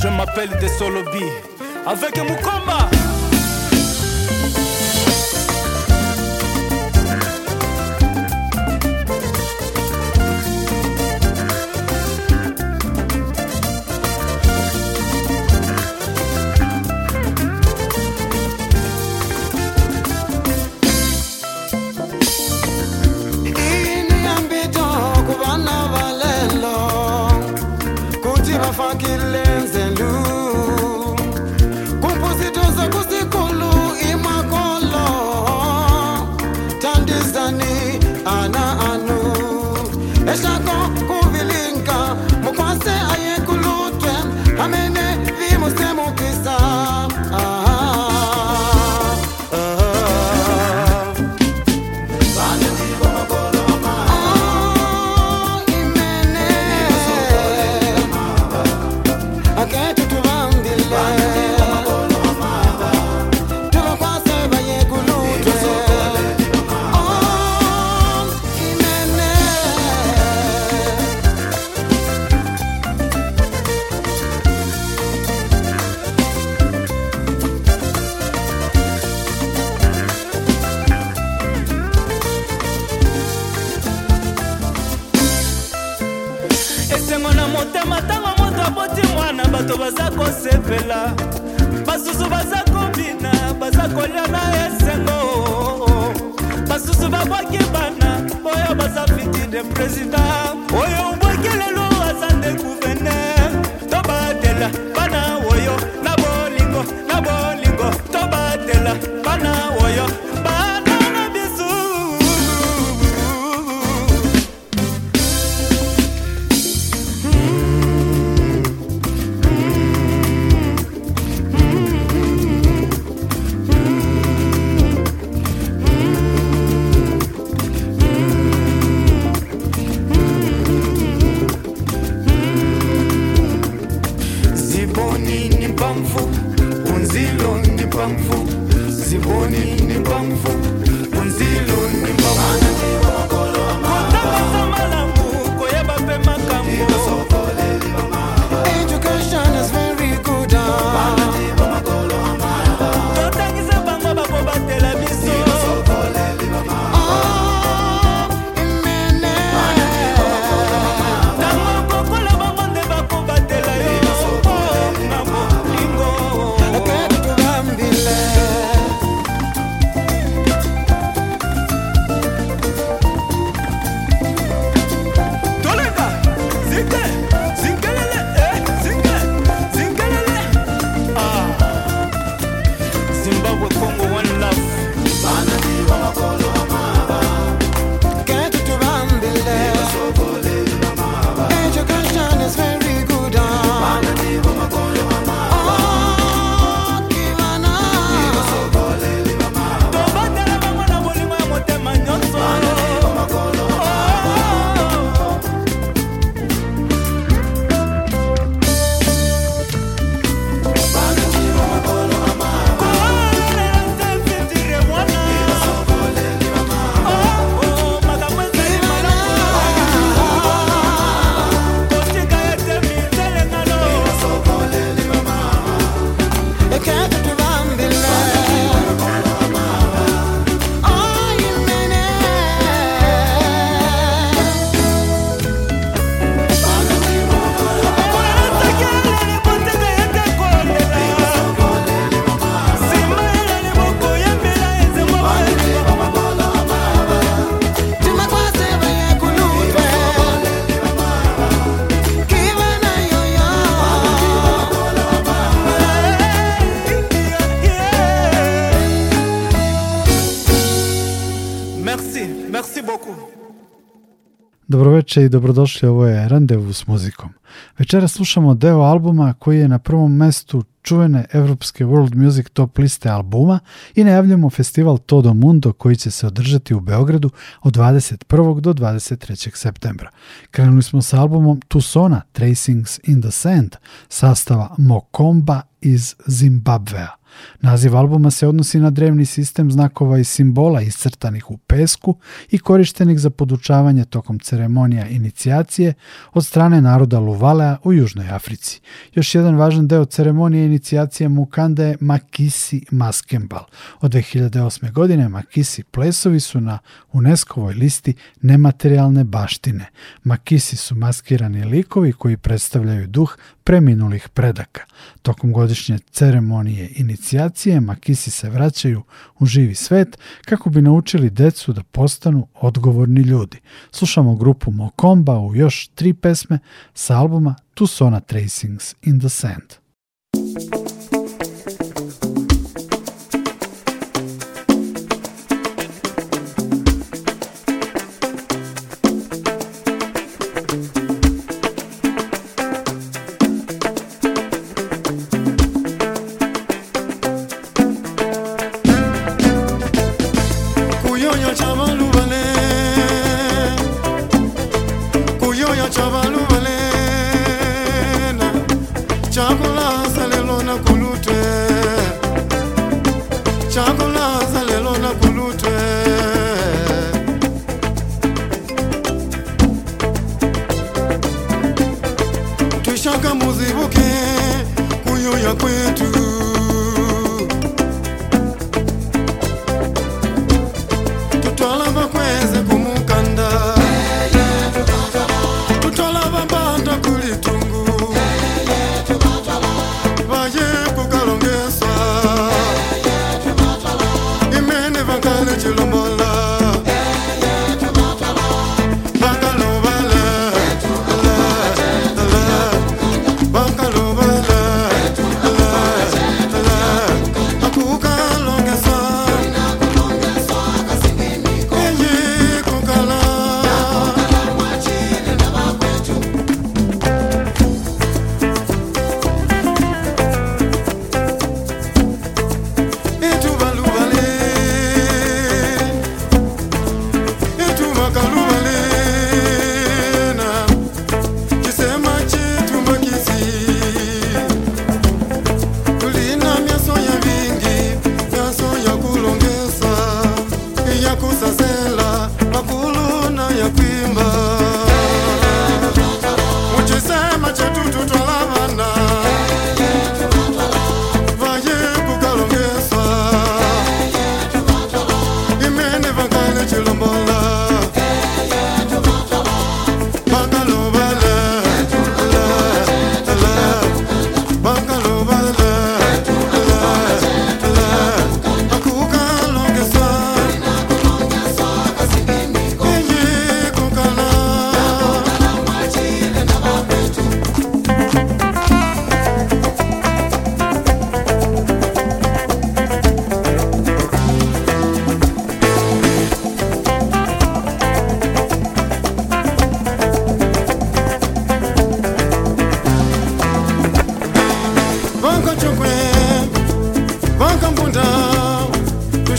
Je m'appelle Desolobi, avec Mukoma. veče i dobrodošli, ovo je Randevu s muzikom. Večera slušamo deo albuma koji je na prvom mestu čuvene evropske World Music Top liste albuma i najavljamo festival Todo Mundo koji će se održati u Beogradu od 21. do 23. septembra. Krenuli smo sa albumom Tucsona Tracings in the Sand sastava Mokomba iz Zimbabvea. Naziv albuma se odnosi na drevni sistem znakova i simbola iscrtanih u pesku i korištenih za podučavanje tokom ceremonija inicijacije od strane naroda Luvalea u Južnoj Africi. Još jedan važan deo ceremonije inicijacije Mukanda je Makisi Maskembal. Od 2008. godine Makisi plesovi su na UNESCO-voj listi nematerijalne baštine. Makisi su maskirani likovi koji predstavljaju duh preminulih predaka. Tokom godišnje ceremonije inicijacije Makisi se vraćaju u živi svet kako bi naučili decu da postanu odgovorni ljudi. Slušamo grupu Mokomba u još tri pesme sa albuma Tucsona Tracings in the Sand.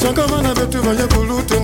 jankamana betu baya koluta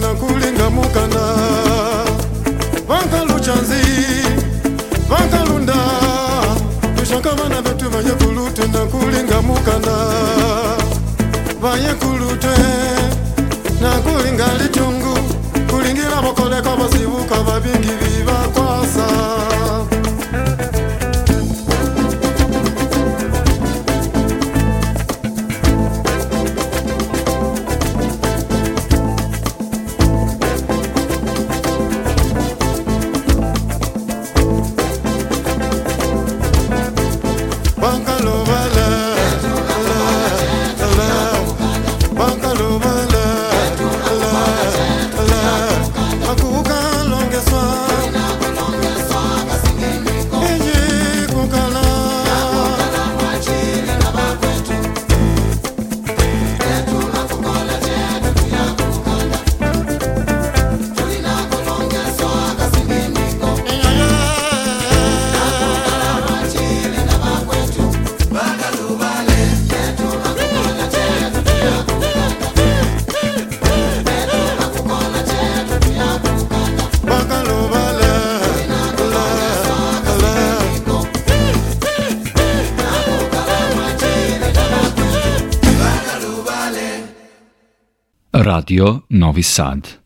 dio novi sad.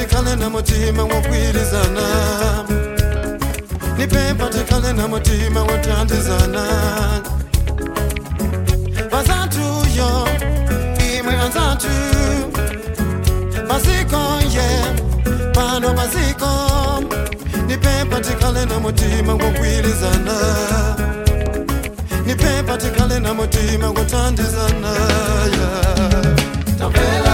nipatikane na mutima wokwirizana nipe patikane na mutima wotandizana azantuyo imwe azantu maziko ye pano maziko nipe patikane na mutima wokwirizana nipe patikane na mutima wotandizana yeah.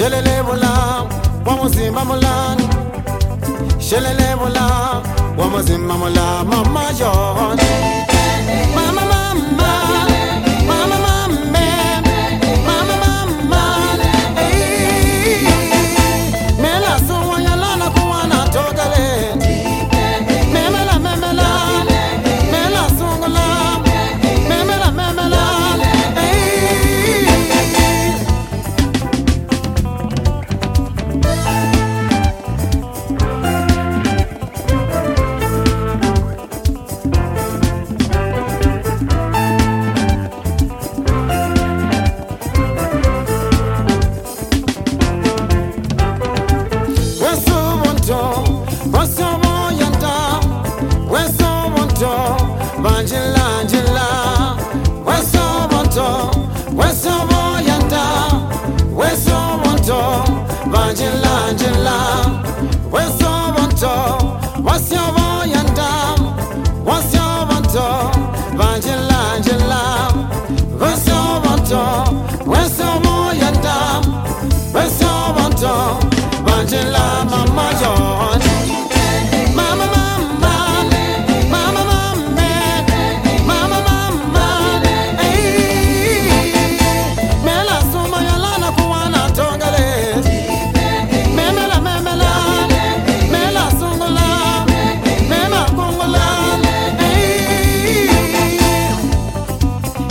shelele bola wamuzima mulani shelele bola wamuzima mula mama john. Mama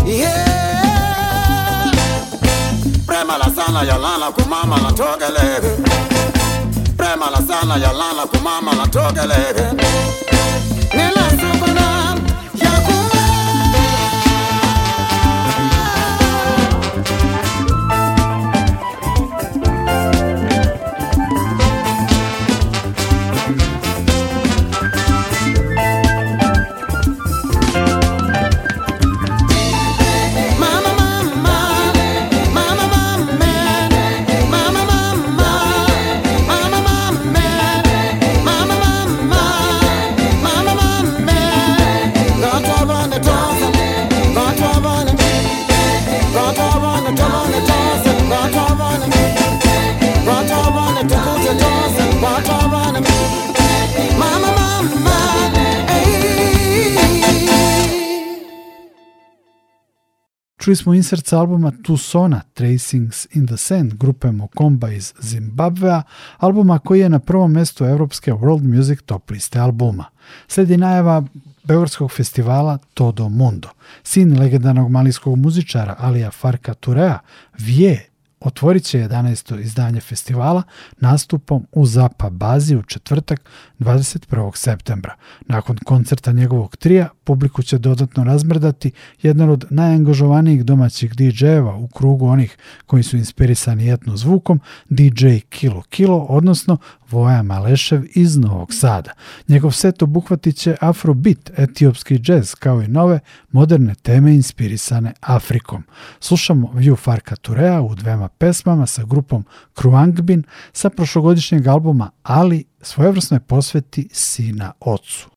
Yeah. Prema la sana yalala kumama la togelege Prema sana yalala kumama la togelege Čuli smo insert sa albuma Tucsona Tracings in the Sand grupe Mokomba iz Zimbabvea, albuma koji je na prvom mestu evropske World Music top liste albuma. Sledi najava Beogradskog festivala Todo Mundo. Sin legendarnog malijskog muzičara Alija Farka Turea, Vije, otvorit će 11. izdanje festivala nastupom u Zapa bazi u četvrtak 21. septembra. Nakon koncerta njegovog trija, publiku će dodatno razmrdati jedan od najangažovanijih domaćih DJ-eva u krugu onih koji su inspirisani etno zvukom, DJ Kilo Kilo, odnosno Voja Malešev iz Novog Sada. Njegov set obuhvatit će afrobeat, etiopski džez, kao i nove moderne teme inspirisane Afrikom. Slušamo View Farka Turea u dvema pesmama sa grupom Kruangbin sa prošlogodišnjeg albuma Ali svojevrsnoj posveti sina ocu.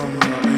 from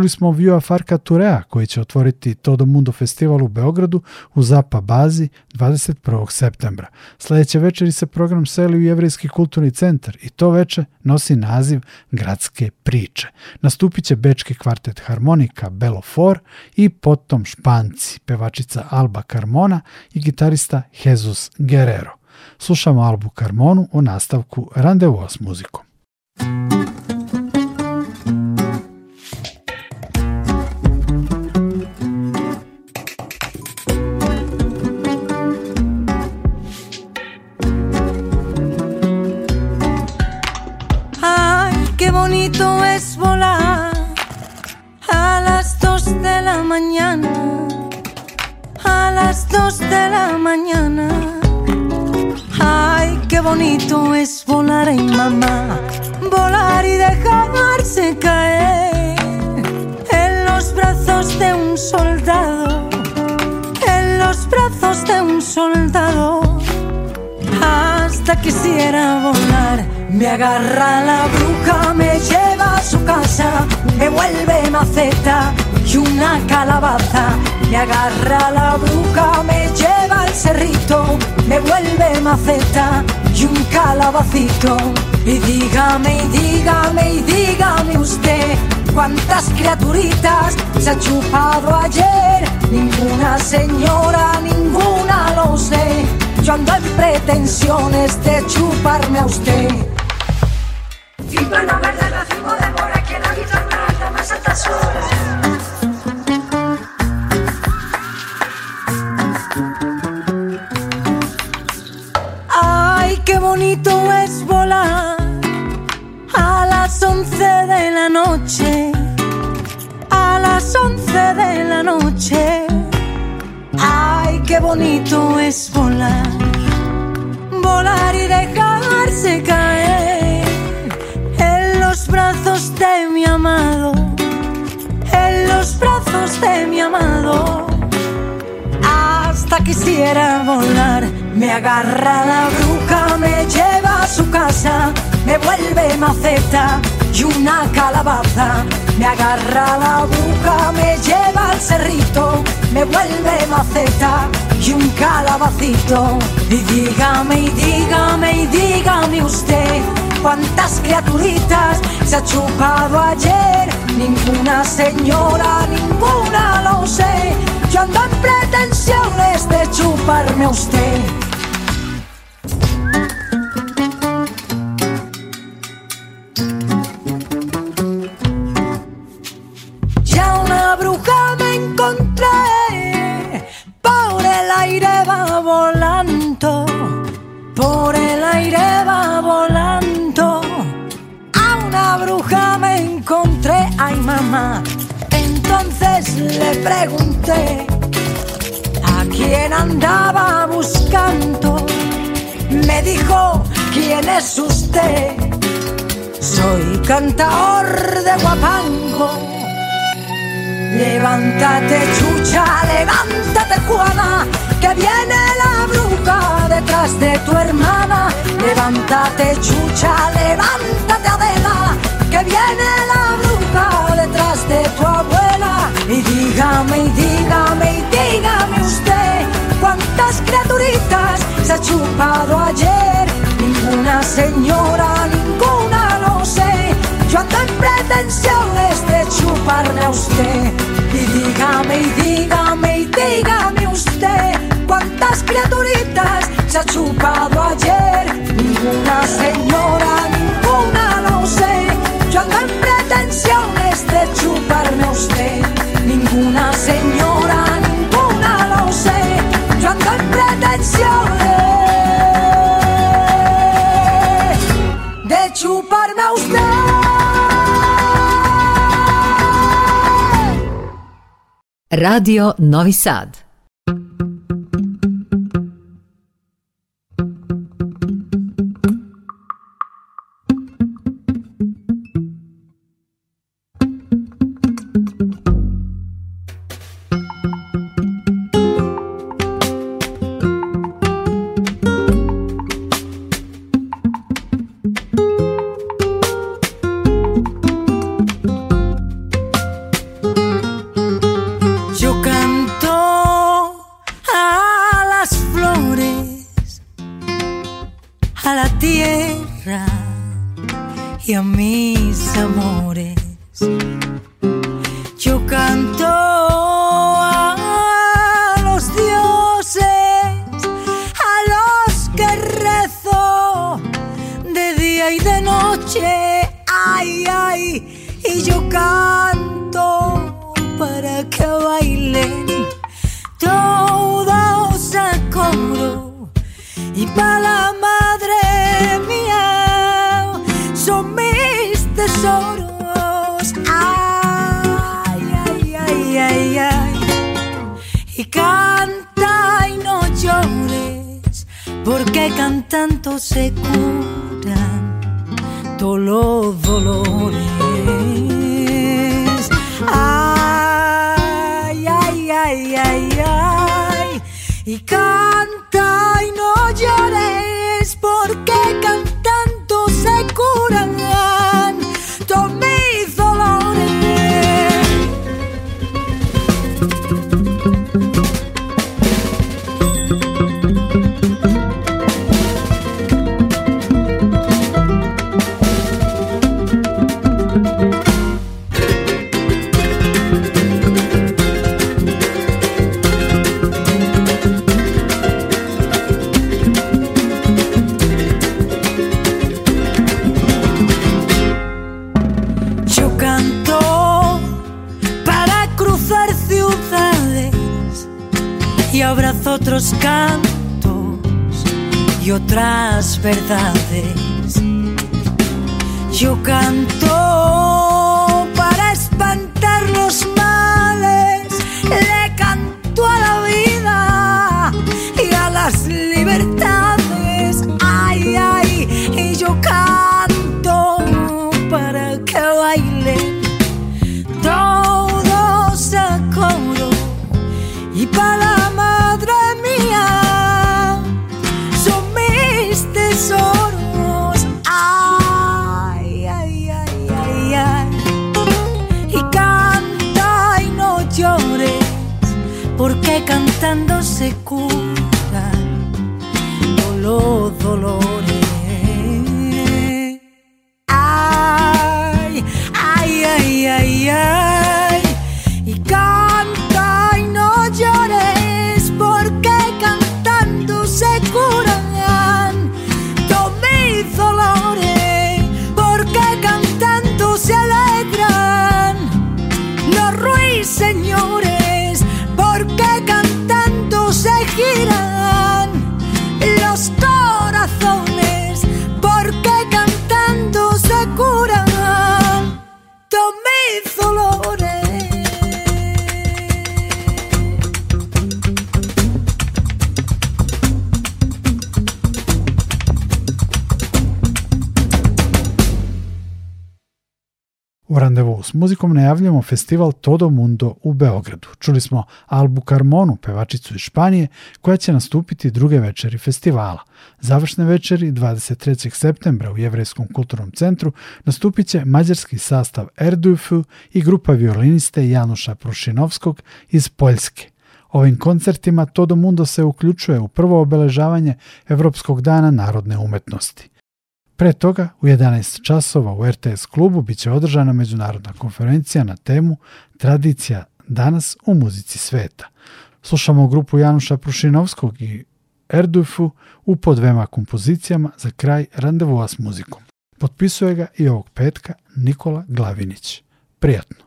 Čuli smo Vioa Farka Turea koji će otvoriti Todo Mundo festival u Beogradu u Zapa bazi 21. septembra. Sljedeće večeri se program seli u Jevrijski kulturni centar i to veče nosi naziv Gradske priče. Nastupit će bečki kvartet harmonika Belo For i potom Španci, pevačica Alba Carmona i gitarista Jesus Guerrero. Slušamo Albu Carmonu u nastavku Randevua s muzikom. Bonito es volar en mamá, volar y dejarse caer en los brazos de un soldado, en los brazos de un soldado hasta quisiera volar. Me agarra la bruja, me lleva a su casa, me vuelve maceta y una calabaza. Me agarra la bruja, me lleva al cerrito, me vuelve maceta y un calabacito. Y dígame, y dígame, y dígame usted. ¿Cuántas criaturitas se ha chupado ayer? Ninguna señora, ninguna lo sé. Yo ando en pretensiones de chuparme a usted. Bonito es volar. Volar y dejarse caer en los brazos de mi amado. En los brazos de mi amado hasta quisiera volar. Me agarra la bruja, me lleva a su casa, me vuelve maceta y una calabaza. Me agarra la bruja, me lleva al cerrito, me vuelve maceta y un calabacito. Y dígame, y dígame, y dígame usted. ¿Cuántas criaturitas se ha chupado ayer? Ninguna señora, ninguna lo sé. Yo ando en pretensiones de chuparme usted. Le pregunté a quién andaba buscando. Me dijo, ¿quién es usted? Soy cantador de guapango. Levántate, chucha, levántate, Juana, que viene la bruja detrás de tu hermana. Levántate, chucha, levántate, Adela, que viene la bruja detrás de tu abuela. Dígame y dígame y dígame usted cuántas criaturitas se ha chupado ayer. Ninguna señora, ninguna, no sé. Yo ando en pretensiones de chuparme a usted. Y dígame y dígame y dígame usted cuántas criaturitas se ha chupado ayer. Ninguna señora, ninguna, no sé. Yo ando en pretensiones de chuparme a usted. signora ninguna lo sé, yo de chuparme a. Radio Novi Sad para la madre mía son mis tesoros. Ay, ay, ay, ay, ay. Y canta y no llores, porque cantando se curan todos los dolores. Ay, ay, ay, ay, ay. Y canta llores, porque cantando otros cantos y otras verdades. Yo canto para espantar los males, le canto a la vida y a las libertades. Ay, ay, y yo canto para que bailen todos a coro y para se curan todos los s muzikom najavljamo festival Todo Mundo u Beogradu. Čuli smo Albu Carmonu, pevačicu iz Španije, koja će nastupiti druge večeri festivala. Završne večeri 23. septembra u Jevrejskom kulturnom centru nastupit će mađarski sastav Erdufu i grupa violiniste Januša Prušinovskog iz Poljske. Ovim koncertima Todo Mundo se uključuje u prvo obeležavanje Evropskog dana narodne umetnosti. Pre toga, u 11 časova u RTS klubu biće održana međunarodna konferencija na temu Tradicija danas u muzici sveta. Slušamo grupu Januša Prušinovskog i Erdufu u po dvema kompozicijama za kraj randevua s muzikom. Potpisuje ga i ovog petka Nikola Glavinić. Prijatno!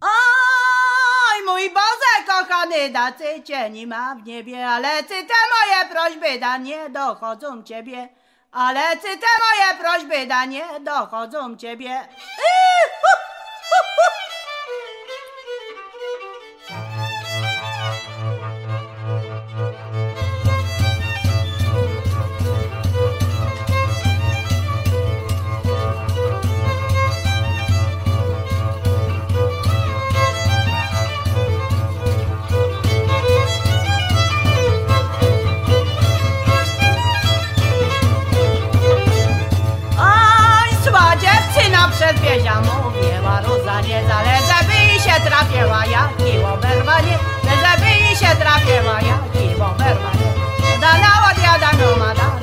Oj, mój Boże kochany, dacy cię nie ma w niebie, ale ty te moje prośby da nie dochodzą ciebie. Ale czy te moje prośby, Danie, dochodzą ciebie? Yy, wiedziano mówiła nie zaleca by i się trafiła. Ja kiło berwanie Leza by i się trafiła. Ja kiło berwanie Dana odjada nomada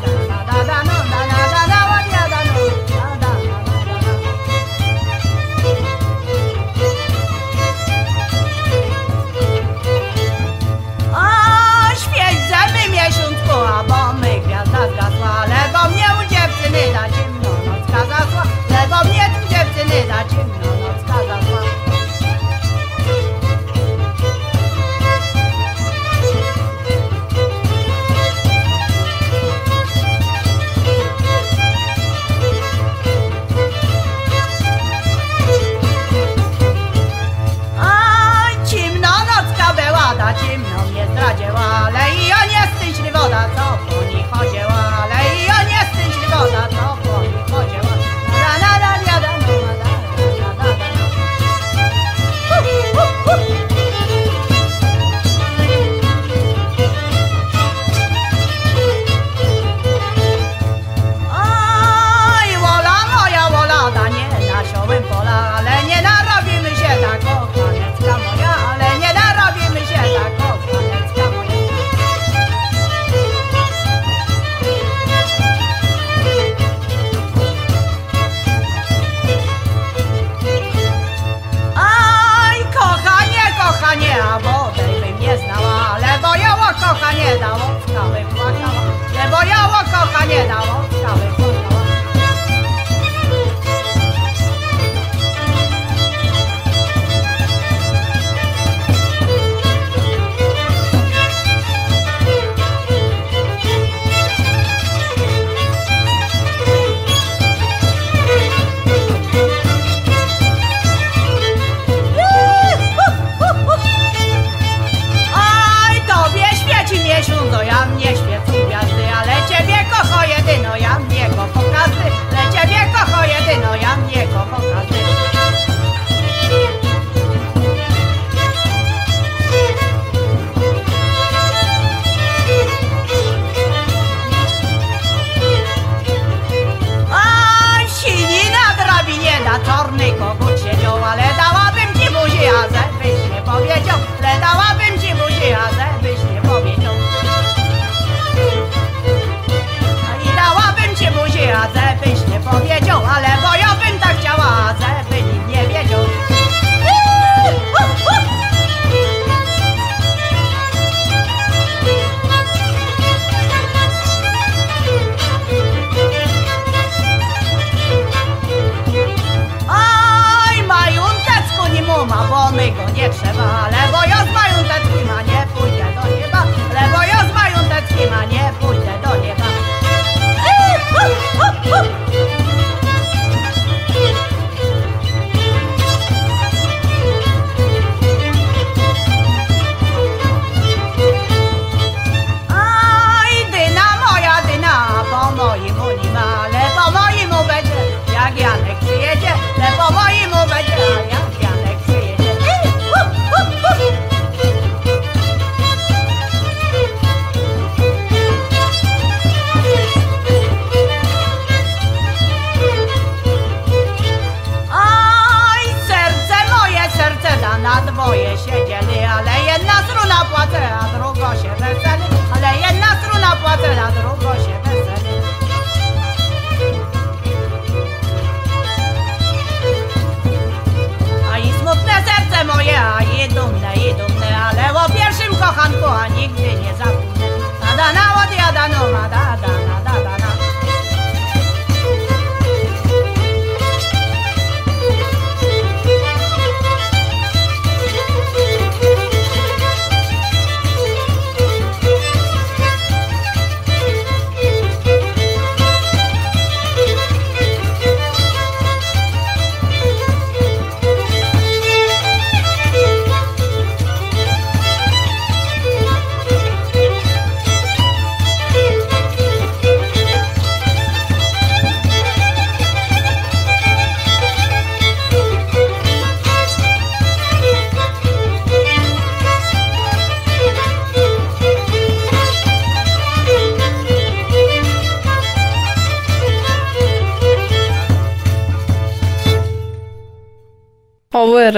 nigdy nie zapomnę. Tada na od.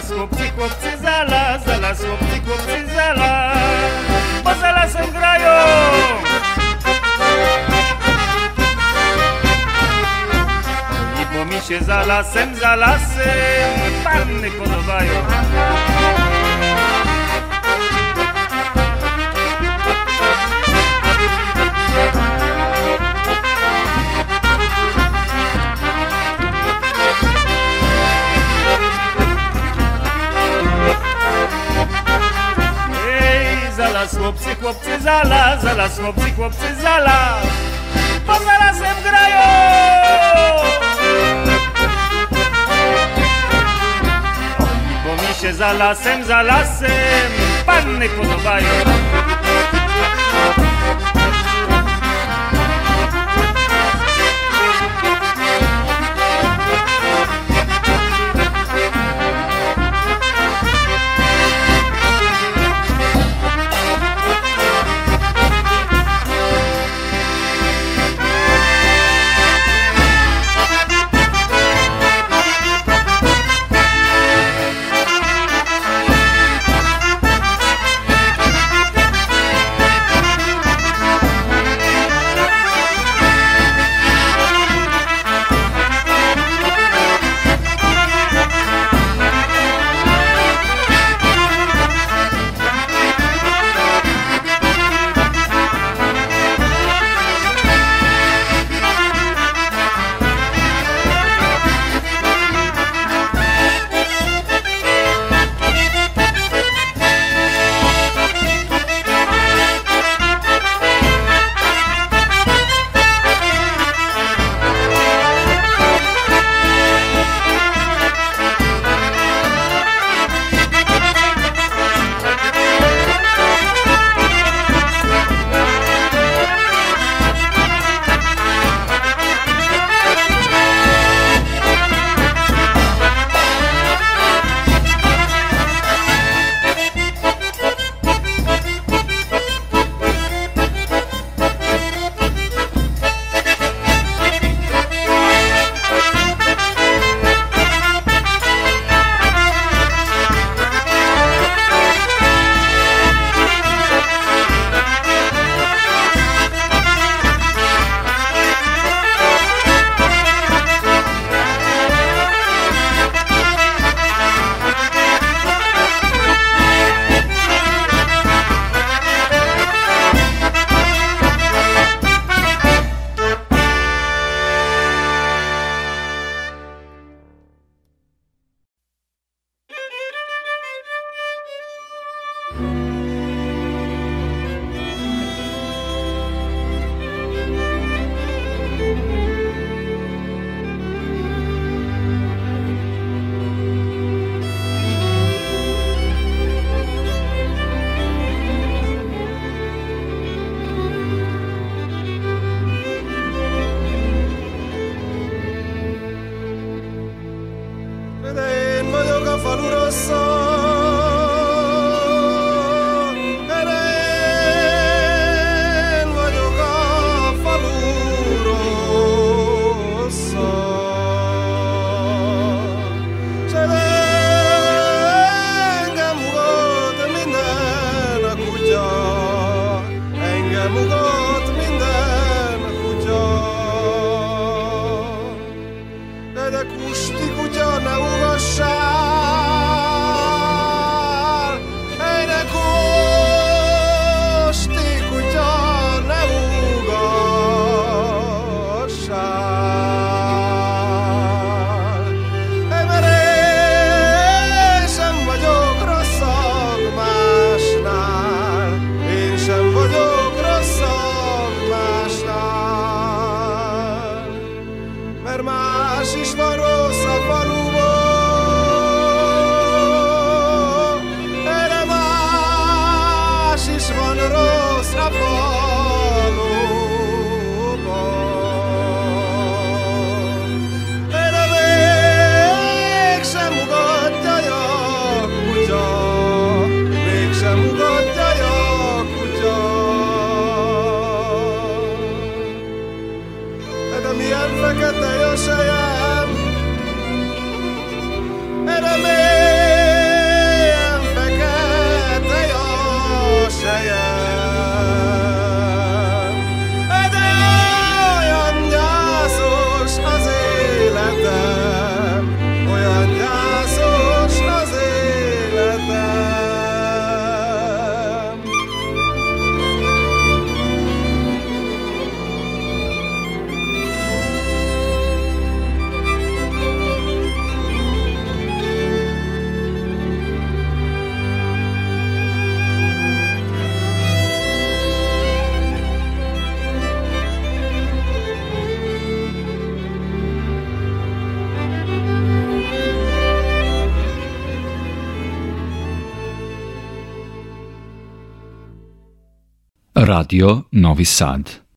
Zalas chłopcy, chłopcy, zalas, zalas chłopcy, chłopcy, bo zalasem grają. I bo mi się za lasem, za lasem panny podobają. Zalas chłopcy, chłopcy, zalas, zalas chłopcy, chłopcy, zalas, bo zalasem grają. Bo mi się za lasem, za lasem panny podobają. Radio Novi Sad.